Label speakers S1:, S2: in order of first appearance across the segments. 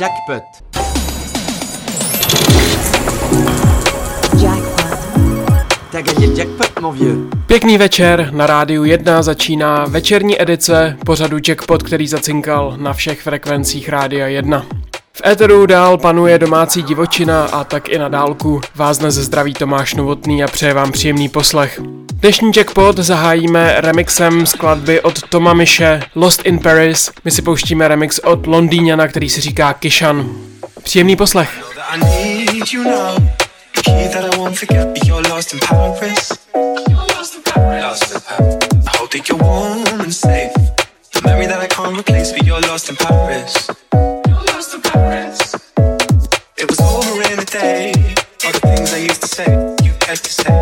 S1: Jackpot. Gagné le jackpot, mon vieux.
S2: Pěkný večer, na rádiu 1 začíná večerní edice pořadu Jackpot, který zacinkal na všech frekvencích Rádia 1. V éteru dál panuje domácí divočina a tak i na dálku vás dnes zdraví Tomáš Novotný a přeje vám příjemný poslech. Dnešní jackpot zahájíme remixem skladby od Toma Miše Lost in Paris. My si pouštíme remix od Londýňana, který si říká Kishan. Příjemný poslech.
S3: Safe. The memory that I can't replace, but you're lost in Paris. Paris. It was over in a day. All the things I used to say, you kept to say.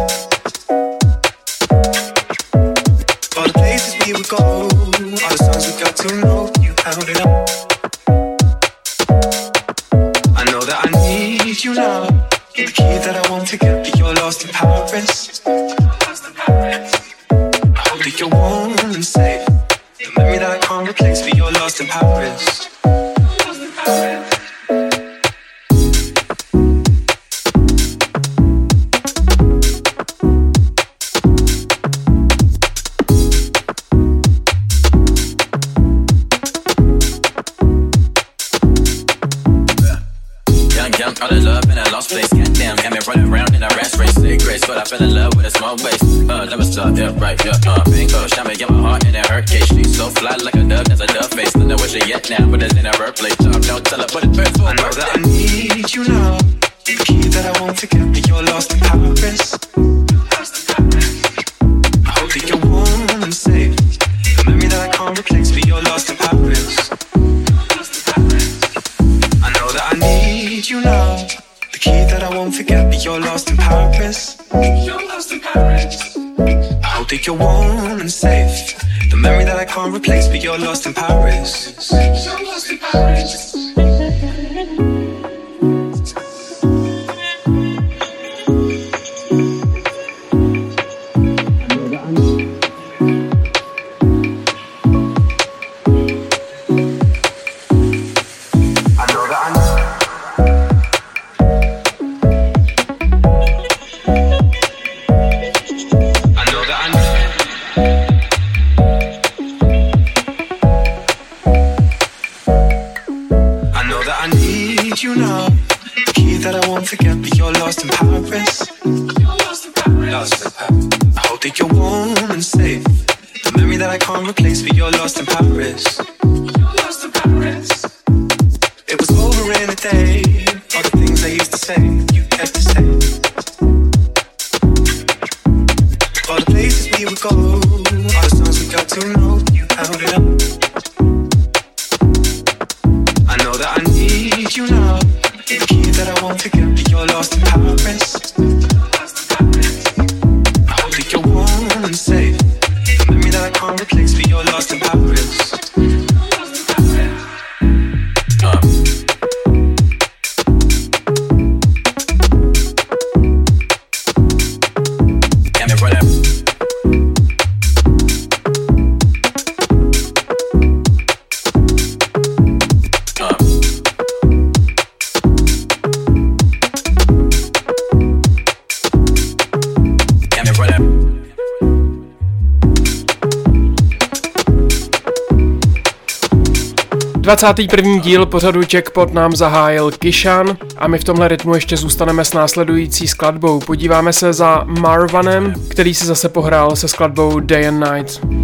S3: All the places we would go, all the songs we got to know, you held it up. I know that I need you now. The key that I want to get, but you're lost in Paris. I hope that you're warm and safe. The memory that I can't replace, but you're lost in Paris.
S4: Race. But I fell in love with a small waist. Uh, never stop, yeah, right, yeah, uh. Bingo, shot me, get my heart in a hurt case. She's so fly like a dove, that's a dove face. Don't know where she yet now, but it's in her birthplace. Talk, don't tell her, but it's birth for
S3: I know that I need you now. The key that I want to get, me, you're lost in Paris. That you're warm and safe. The memory that I can't replace, but you're lost in Paris. You're lost in Paris. You're lost in Paris.
S2: 21. díl pořadu Jackpot nám zahájil Kishan a my v tomhle rytmu ještě zůstaneme s následující skladbou. Podíváme se za Marvanem, který si zase pohrál se skladbou Day and Night.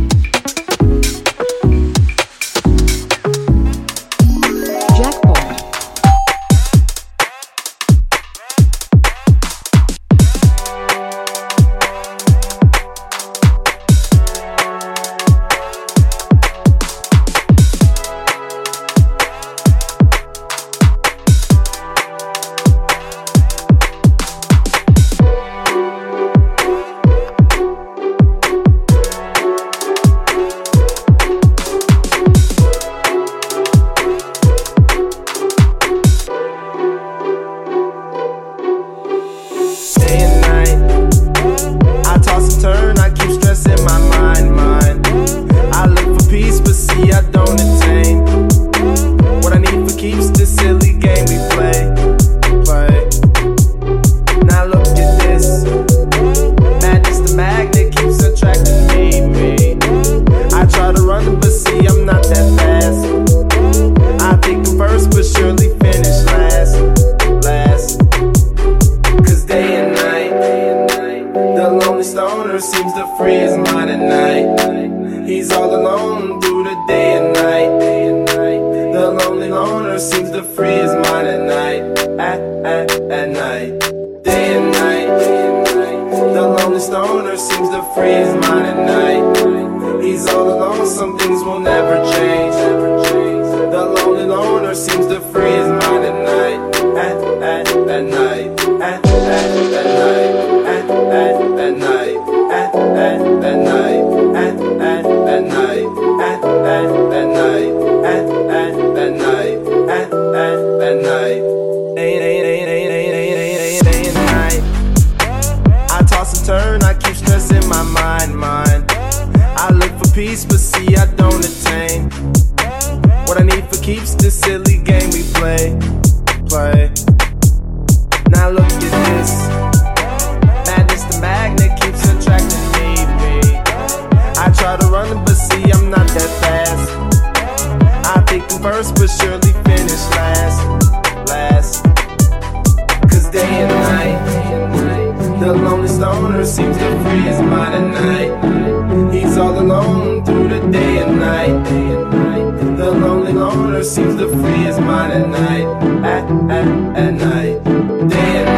S5: river seems to free his mind at night, at, at, at night, day and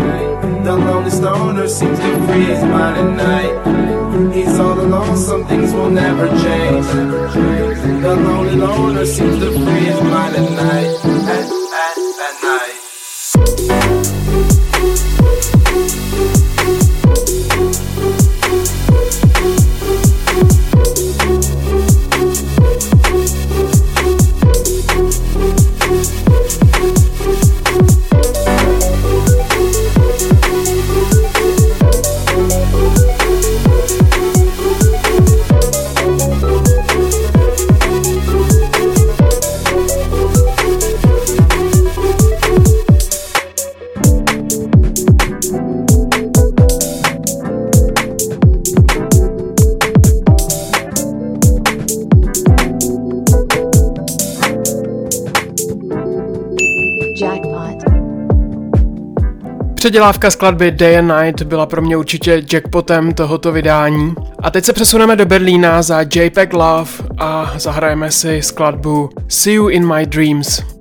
S5: night. The lonely stoner seems to free his mind at night. He's all alone, some things will never change. The lonely loner seems to free his mind at night, at, at, at night.
S6: předělávka skladby Day and Night byla pro mě určitě jackpotem tohoto vydání. A teď se přesuneme do Berlína za JPEG Love a zahrajeme si skladbu See You in My Dreams.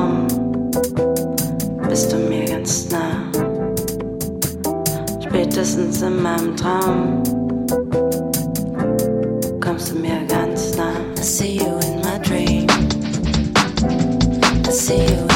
S7: Traum bist du mir ganz nah. Spätestens in meinem Traum kommst du mir ganz nah. I see you in my dream. I see you.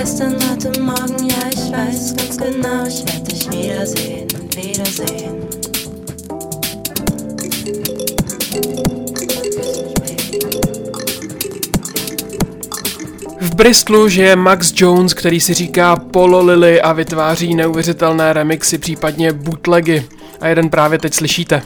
S7: gestern, heute, morgen, ja, ich weiß ganz genau, ich werde dich wiedersehen
S6: und wiedersehen.
S8: V Bristlu žije Max Jones, který si říká Polo Lily a vytváří neuvěřitelné remixy, případně bootlegy. A jeden právě teď slyšíte.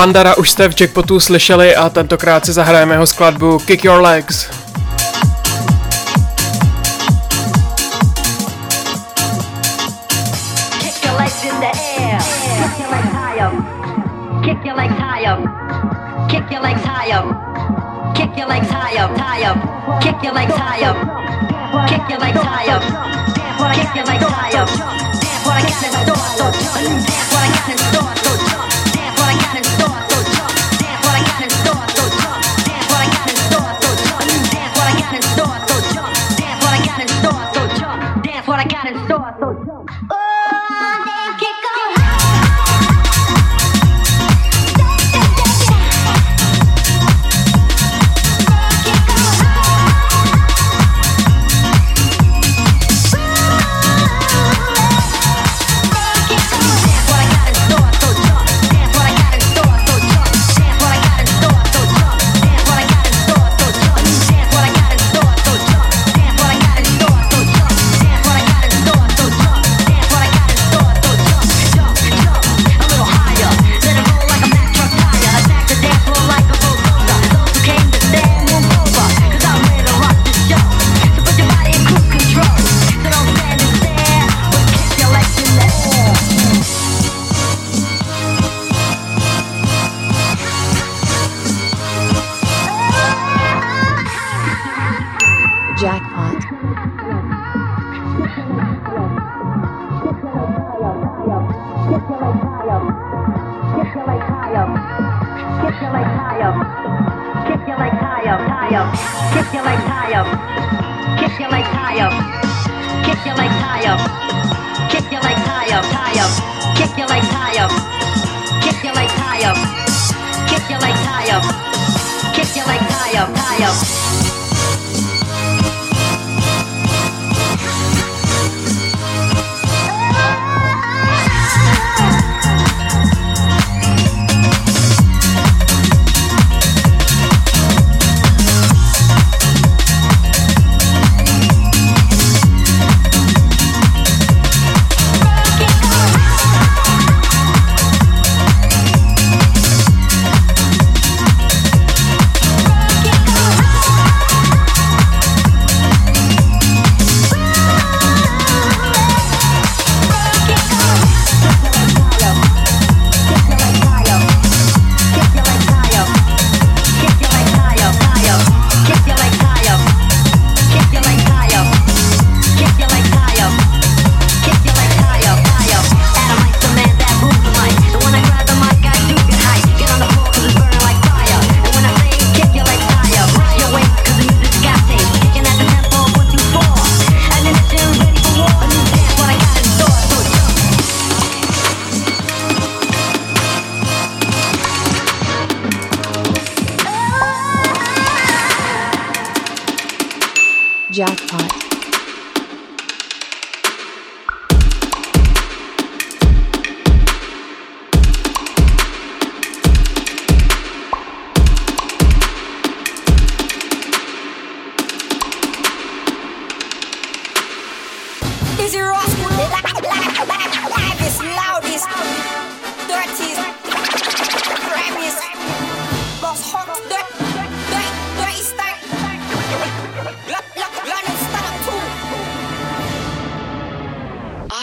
S9: Pandara už jste v Jackpotu slyšeli a tentokrát si zahrajeme jeho skladbu Kick Your Legs.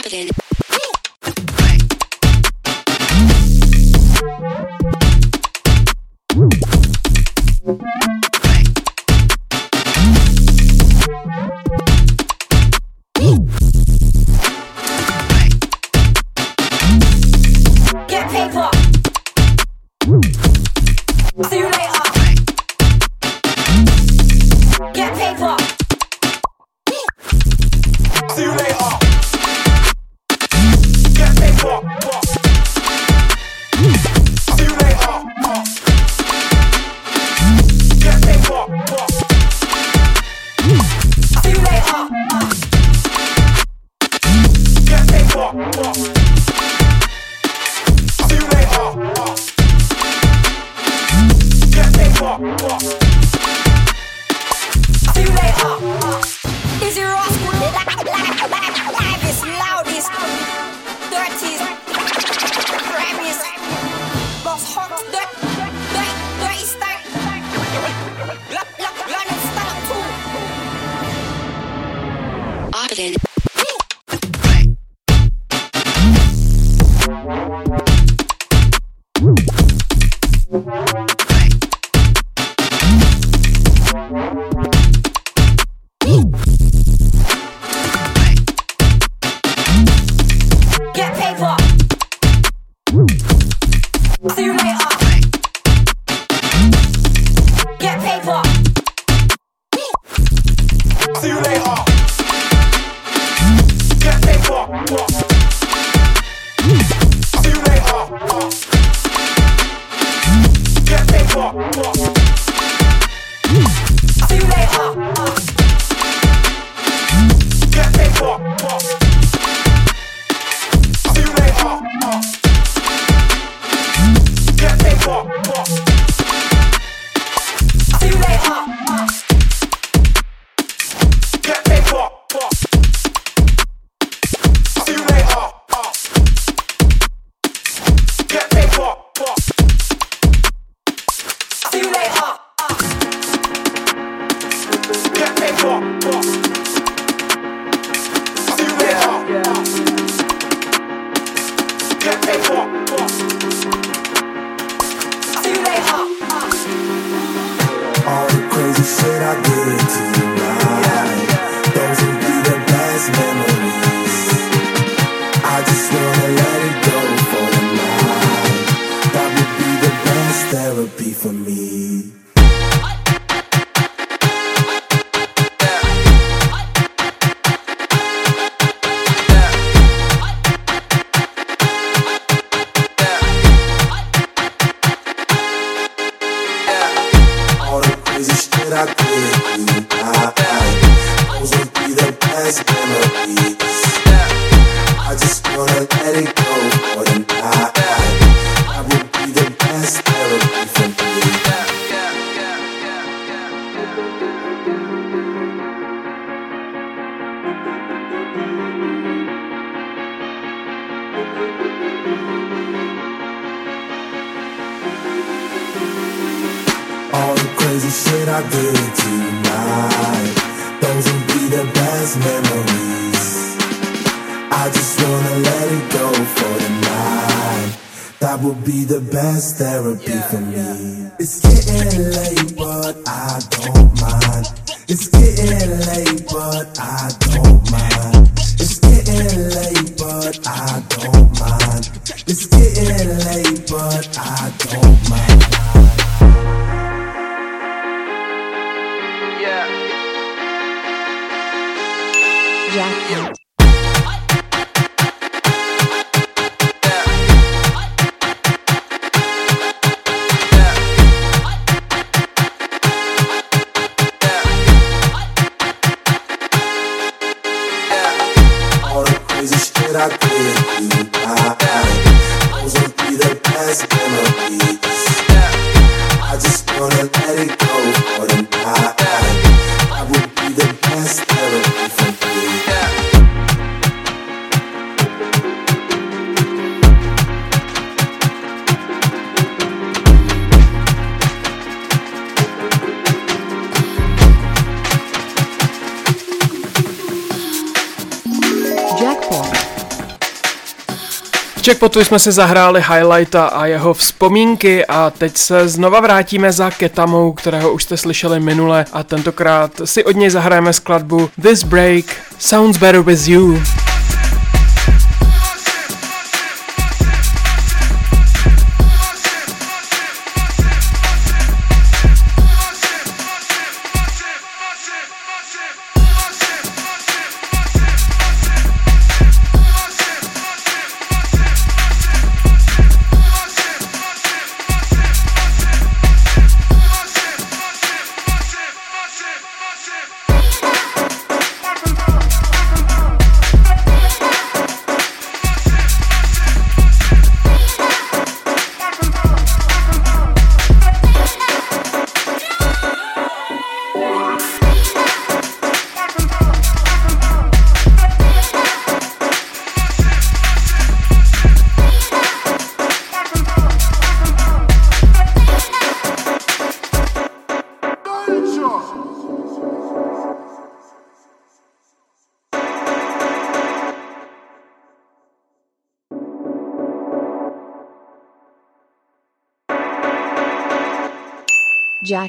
S10: confident.
S11: Jackpot.
S2: V Jackpotu jsme si zahráli highlighta a jeho vzpomínky a teď se znova vrátíme za Ketamou, kterého už jste slyšeli minule a tentokrát si od něj zahrajeme skladbu This Break Sounds Better With You.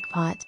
S12: jackpot.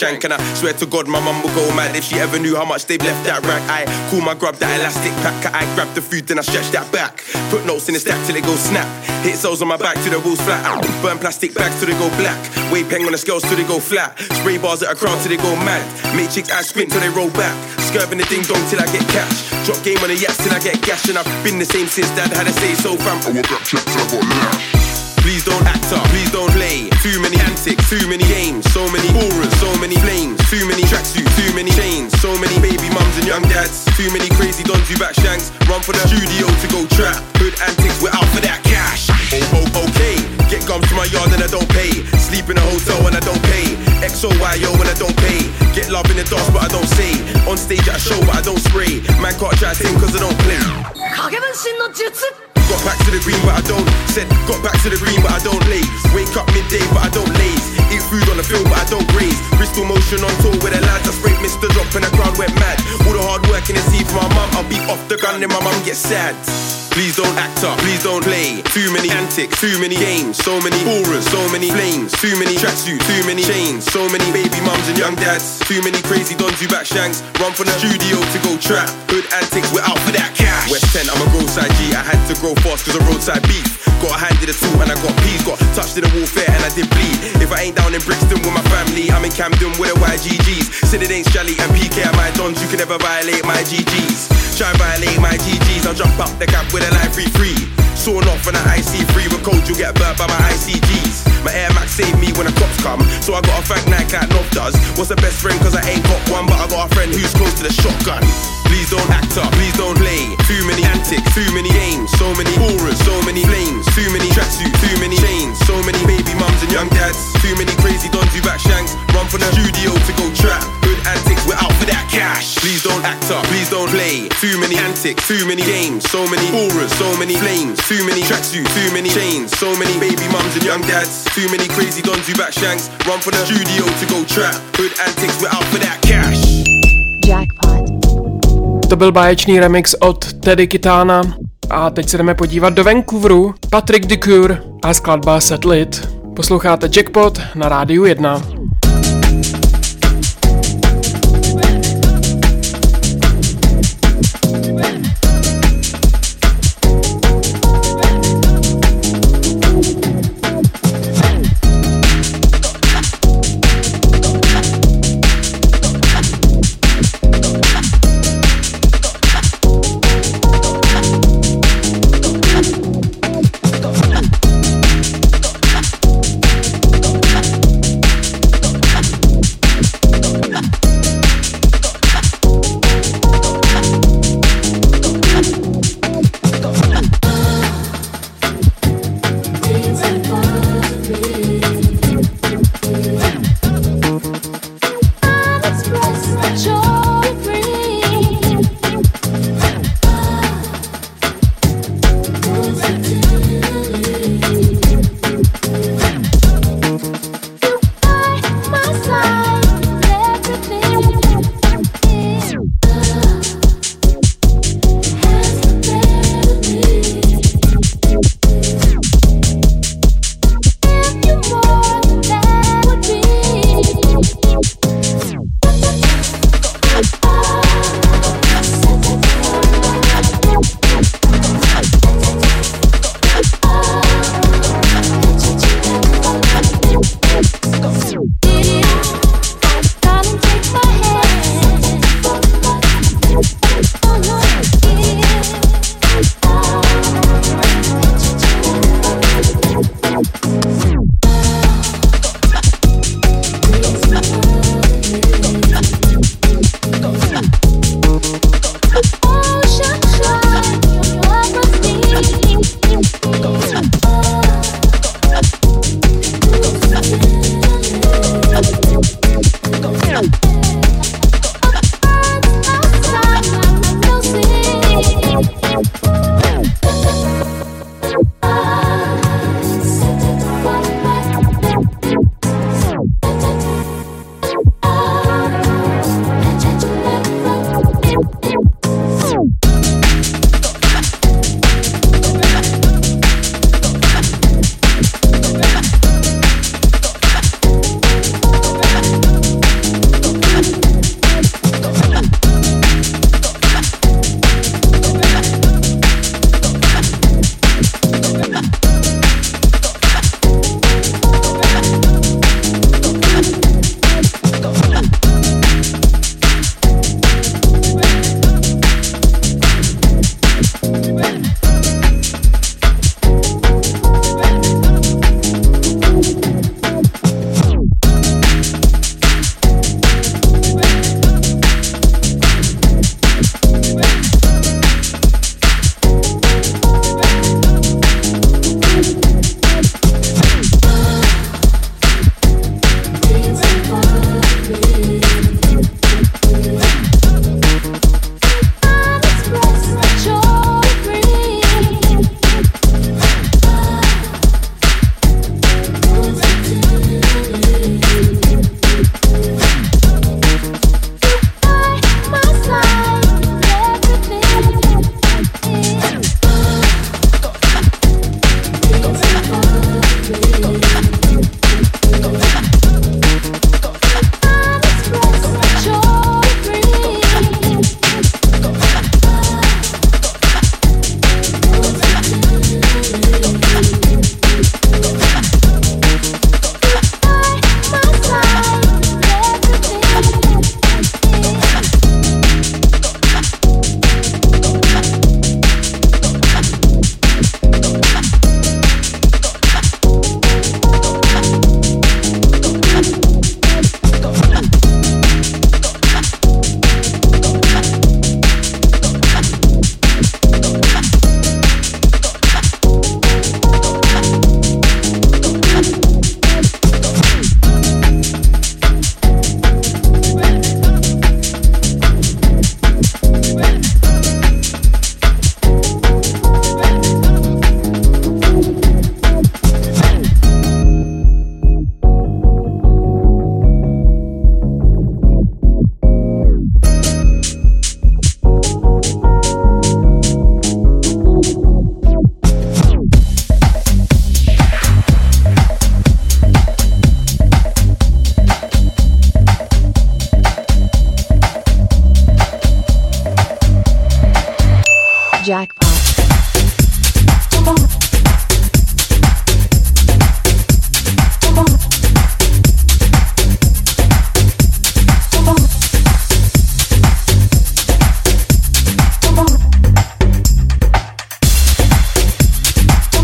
S13: Shank. And I swear to God, my mum will go mad if she ever knew how much they've left that rack. I cool my grub, that elastic pack. I grab the food, then I stretch that back. Put notes in the stack till it goes snap. Hit soles on my back till the walls flat. Burn plastic bags till they go black. Weight peng on the scales till they go flat. Spray bars at a crowd till they go mad. Make chicks ass squint till they roll back. Skirving the ding dong till I get cash. Drop game on the yachts till I get gash. And I've been the same since dad had a say so, fam. I want that check I got laugh. Please don't act up, please don't play. Too many antics, too many games, so many ballers, so many flames, too many tracksuits, too many chains, so many baby mums and young dads, too many crazy dons who back shanks. Run for the studio to go trap. Hood antics, we're out for that cash. Oh, oh, okay. Get gums to my yard and I don't pay. Sleep in a hotel and I don't pay. XOYO and I don't pay. Get love in the dance but I don't say. On stage at a show but I don't spray. Man can't try to cause I don't play. Got back to the green, but I don't. Said, got back to the green, but I don't lay. Wake up midday, but I don't laze. Eat food on the field, but I don't graze. Bristol motion on tour with the lads. I sprayed Mr. Drop and the crowd went mad. All the hard work in the sea for my mum. I'll be off the gun, then my mum gets sad. Please don't act up, please don't play. Too many antics, too many games, so many ballers, so many flames, too many tracksuits, too many chains, so many baby mums and young dads, too many crazy dons who back shanks. Run from the studio to go trap. Hood antics, we're out for that cash. West 10, I'm a roadside G. I had to grow fast cause of roadside beef. Got a hand in the tool and I got peas. Got touched in the warfare and I did bleed. If I ain't down in Brixton with my family, I'm in Camden with the YGGs. Said it ain't Shelly and PK at my dons. You can never violate my GGs. Try and violate my GGs. I'll jump up the gap with a life free free. Sawn off on an IC3 with cold, you'll get burnt by my ICGs. My Air Max saved me when the cops come, so I got a thank Nike like Nov does. What's the best friend? Cause I ain't got one, but I got a friend who's close to the shotgun. Please don't act up, please don't play. Too many antics, too many games, so many auras, so many flames, too many tracksuits, too many chains, so many baby mums and young dads, too many crazy dons who back shanks. Run from the studio to go trap. Hood antics, we're out for that cash. Please don't act up, please don't play. Too many antics, too many games, so many auras, so many flames, too many tracksuits, too many chains, so many baby mums and young dads, too many crazy dons who back shanks. Run from the studio to go trap. Hood antics, we're out for that cash.
S12: Jackpot.
S2: To byl báječný remix od Teddy Kitana. A teď se jdeme podívat do Vancouveru. Patrick Ducour a skladba Setlit. Posloucháte Jackpot na rádiu 1.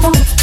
S12: Jackpot.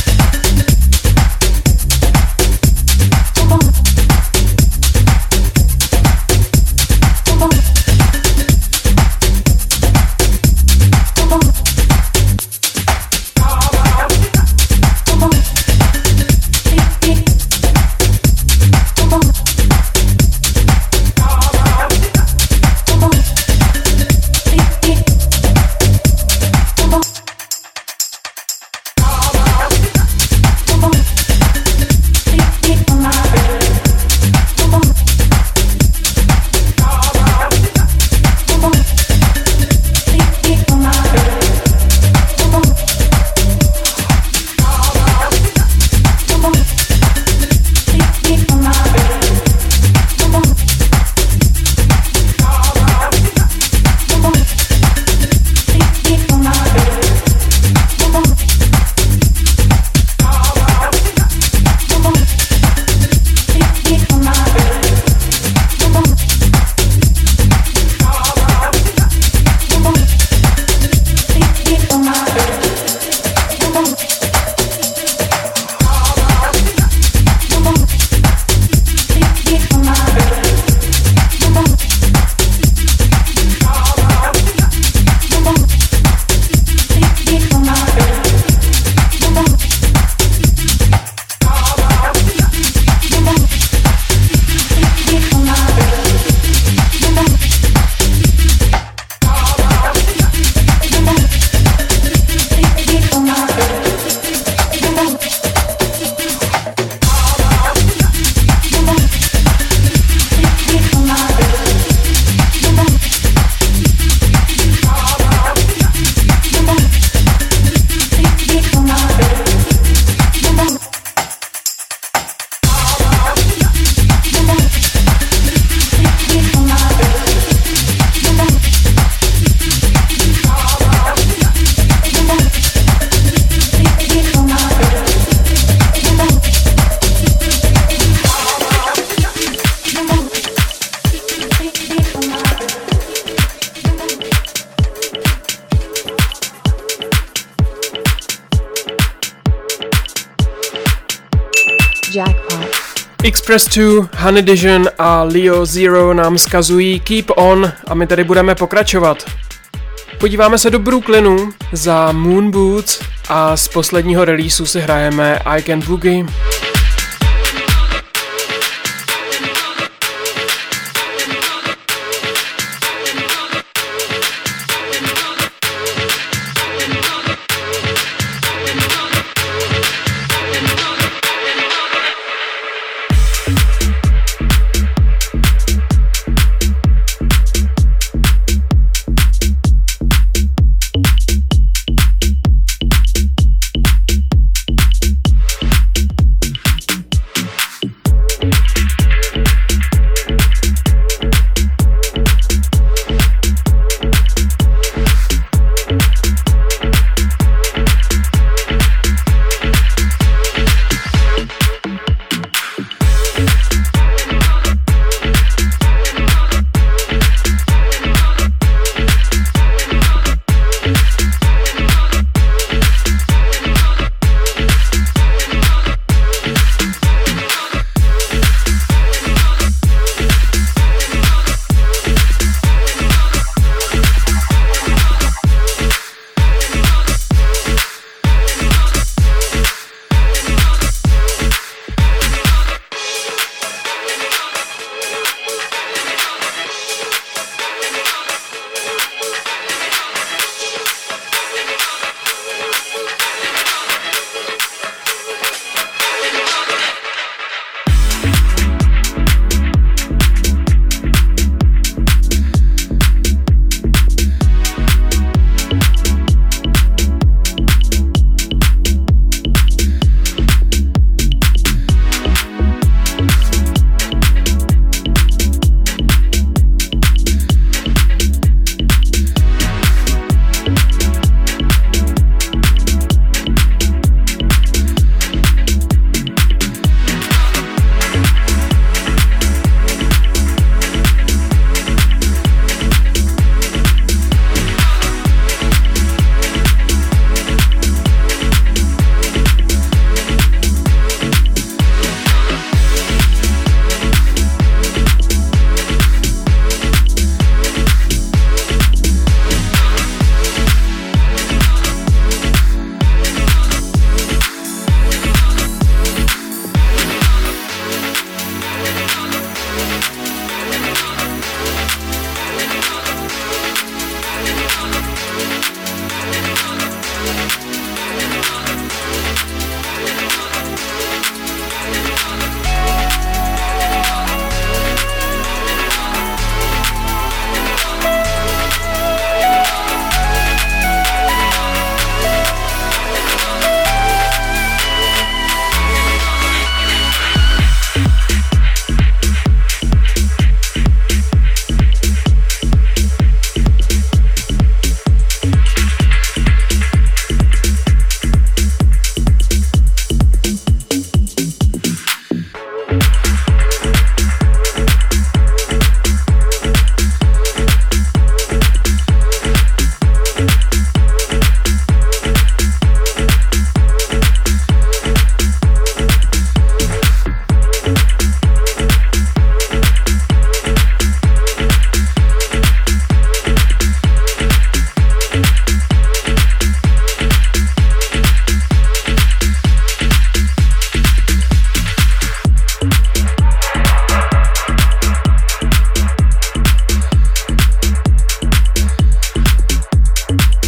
S2: Express 2, Honey Dijon a Leo Zero nám zkazují Keep On a my tady budeme pokračovat. Podíváme se do Brooklynu za Moon Boots a z posledního releaseu si hrajeme I Can Boogie.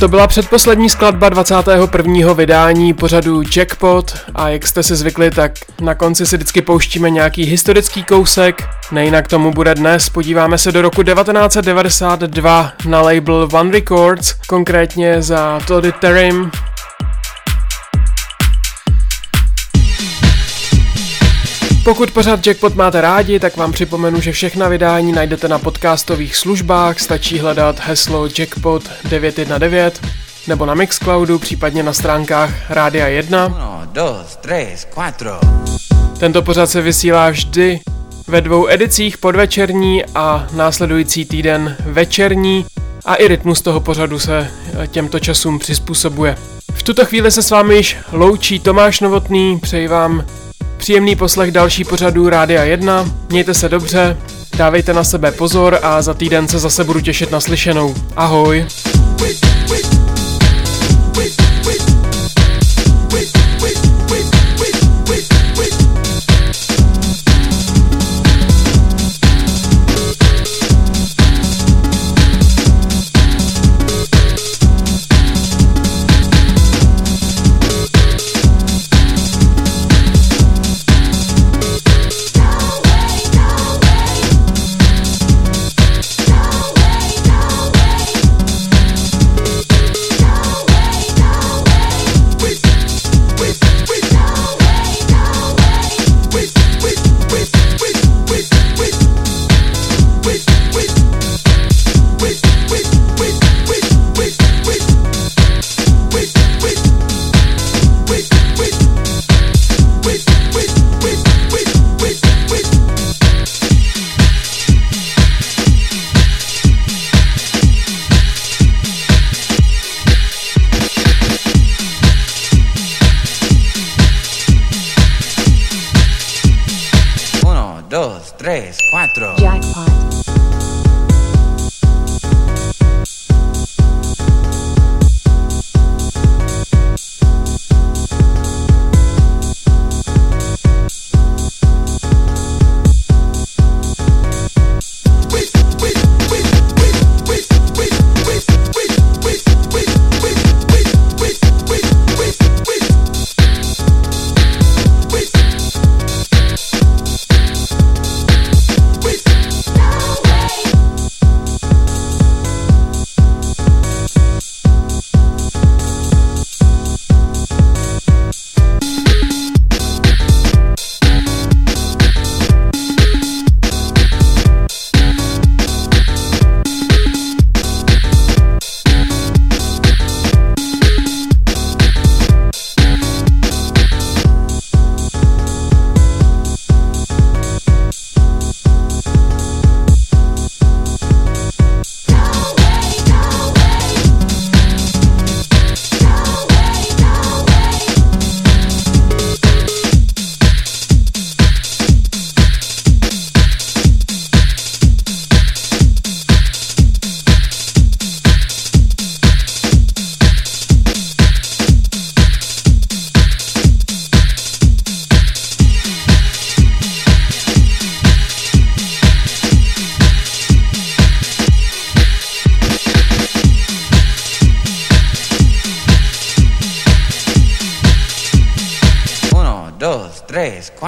S2: To byla předposlední skladba 21. vydání pořadu Jackpot a jak jste si zvykli, tak na konci si vždycky pouštíme nějaký historický kousek. Nejinak tomu bude dnes, podíváme se do roku 1992 na label One Records, konkrétně za Toddy Terim, Pokud pořád Jackpot máte rádi, tak vám připomenu, že všechna vydání najdete na podcastových službách, stačí hledat heslo Jackpot 919 nebo na Mixcloudu, případně na stránkách Rádia 1.
S14: Uno, dos, tres, cuatro.
S2: Tento pořad se vysílá vždy ve dvou edicích podvečerní a následující týden večerní a i rytmus toho pořadu se těmto časům přizpůsobuje. V tuto chvíli se s vámi již loučí Tomáš Novotný, přeji vám Příjemný poslech další pořadů Rádia 1, mějte se dobře, dávejte na sebe pozor a za týden se zase budu těšit na slyšenou. Ahoj!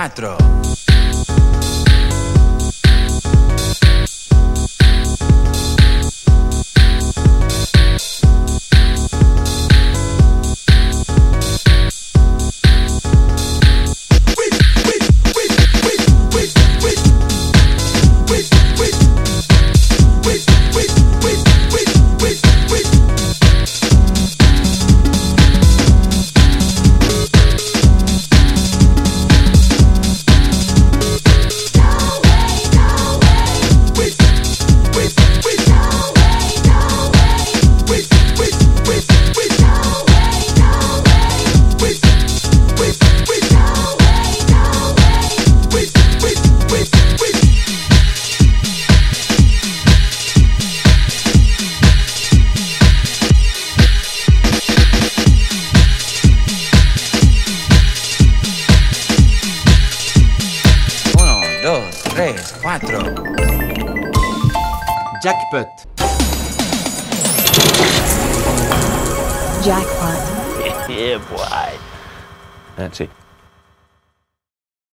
S15: teatro.